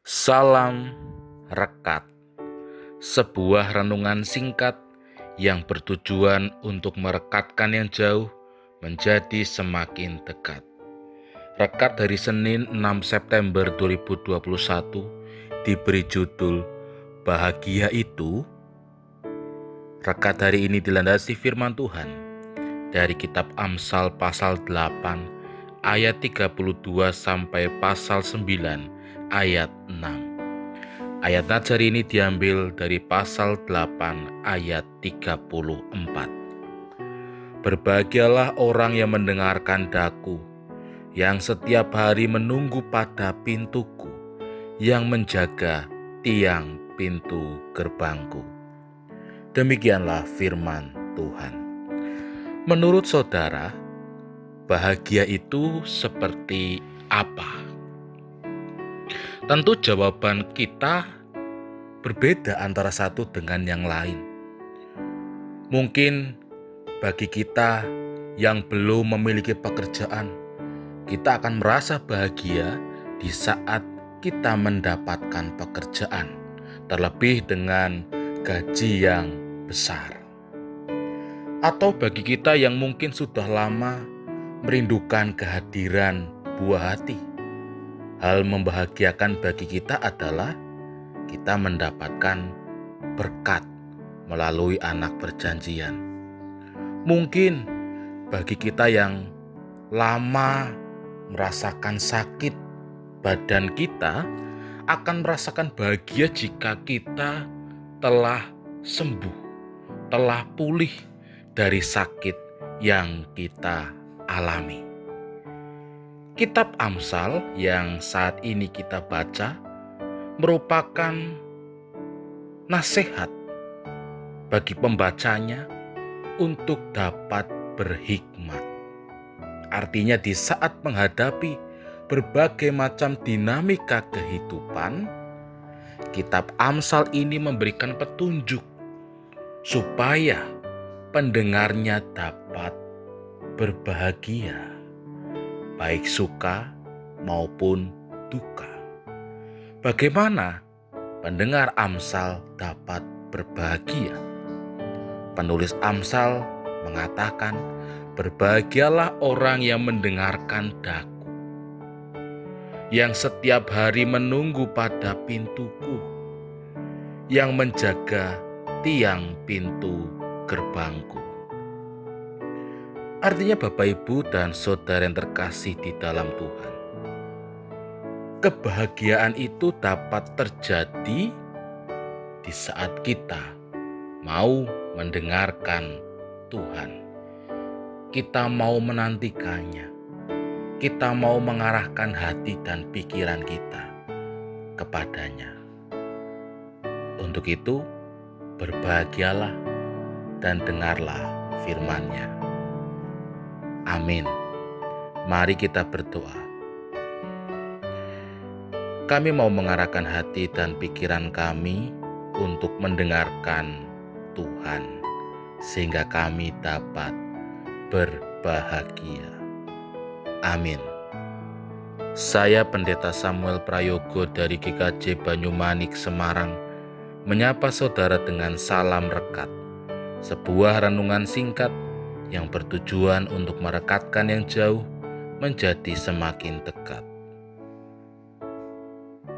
Salam Rekat Sebuah renungan singkat yang bertujuan untuk merekatkan yang jauh menjadi semakin dekat. Rekat dari Senin 6 September 2021 diberi judul Bahagia itu. Rekat hari ini dilandasi firman Tuhan dari kitab Amsal pasal 8 ayat 32 sampai pasal 9 ayat 6. Ayat najar ini diambil dari pasal 8 ayat 34. Berbahagialah orang yang mendengarkan daku, yang setiap hari menunggu pada pintuku, yang menjaga tiang pintu gerbangku. Demikianlah firman Tuhan. Menurut saudara, bahagia itu seperti apa? Tentu jawaban kita berbeda antara satu dengan yang lain. Mungkin bagi kita yang belum memiliki pekerjaan, kita akan merasa bahagia di saat kita mendapatkan pekerjaan, terlebih dengan gaji yang besar. Atau bagi kita yang mungkin sudah lama merindukan kehadiran buah hati, Hal membahagiakan bagi kita adalah kita mendapatkan berkat melalui anak perjanjian. Mungkin bagi kita yang lama merasakan sakit, badan kita akan merasakan bahagia jika kita telah sembuh, telah pulih dari sakit yang kita alami. Kitab Amsal yang saat ini kita baca merupakan nasihat bagi pembacanya untuk dapat berhikmat. Artinya di saat menghadapi berbagai macam dinamika kehidupan, kitab Amsal ini memberikan petunjuk supaya pendengarnya dapat berbahagia baik suka maupun duka. Bagaimana pendengar Amsal dapat berbahagia? Penulis Amsal mengatakan, "Berbahagialah orang yang mendengarkan daku, yang setiap hari menunggu pada pintuku, yang menjaga tiang pintu gerbangku." Artinya Bapak Ibu dan Saudara yang terkasih di dalam Tuhan. Kebahagiaan itu dapat terjadi di saat kita mau mendengarkan Tuhan. Kita mau menantikannya. Kita mau mengarahkan hati dan pikiran kita kepadanya. Untuk itu, berbahagialah dan dengarlah firman-Nya. Amin. Mari kita berdoa. Kami mau mengarahkan hati dan pikiran kami untuk mendengarkan Tuhan, sehingga kami dapat berbahagia. Amin. Saya Pendeta Samuel Prayogo dari GKJ Banyumanik, Semarang, menyapa saudara dengan salam rekat, sebuah renungan singkat yang bertujuan untuk merekatkan yang jauh menjadi semakin dekat.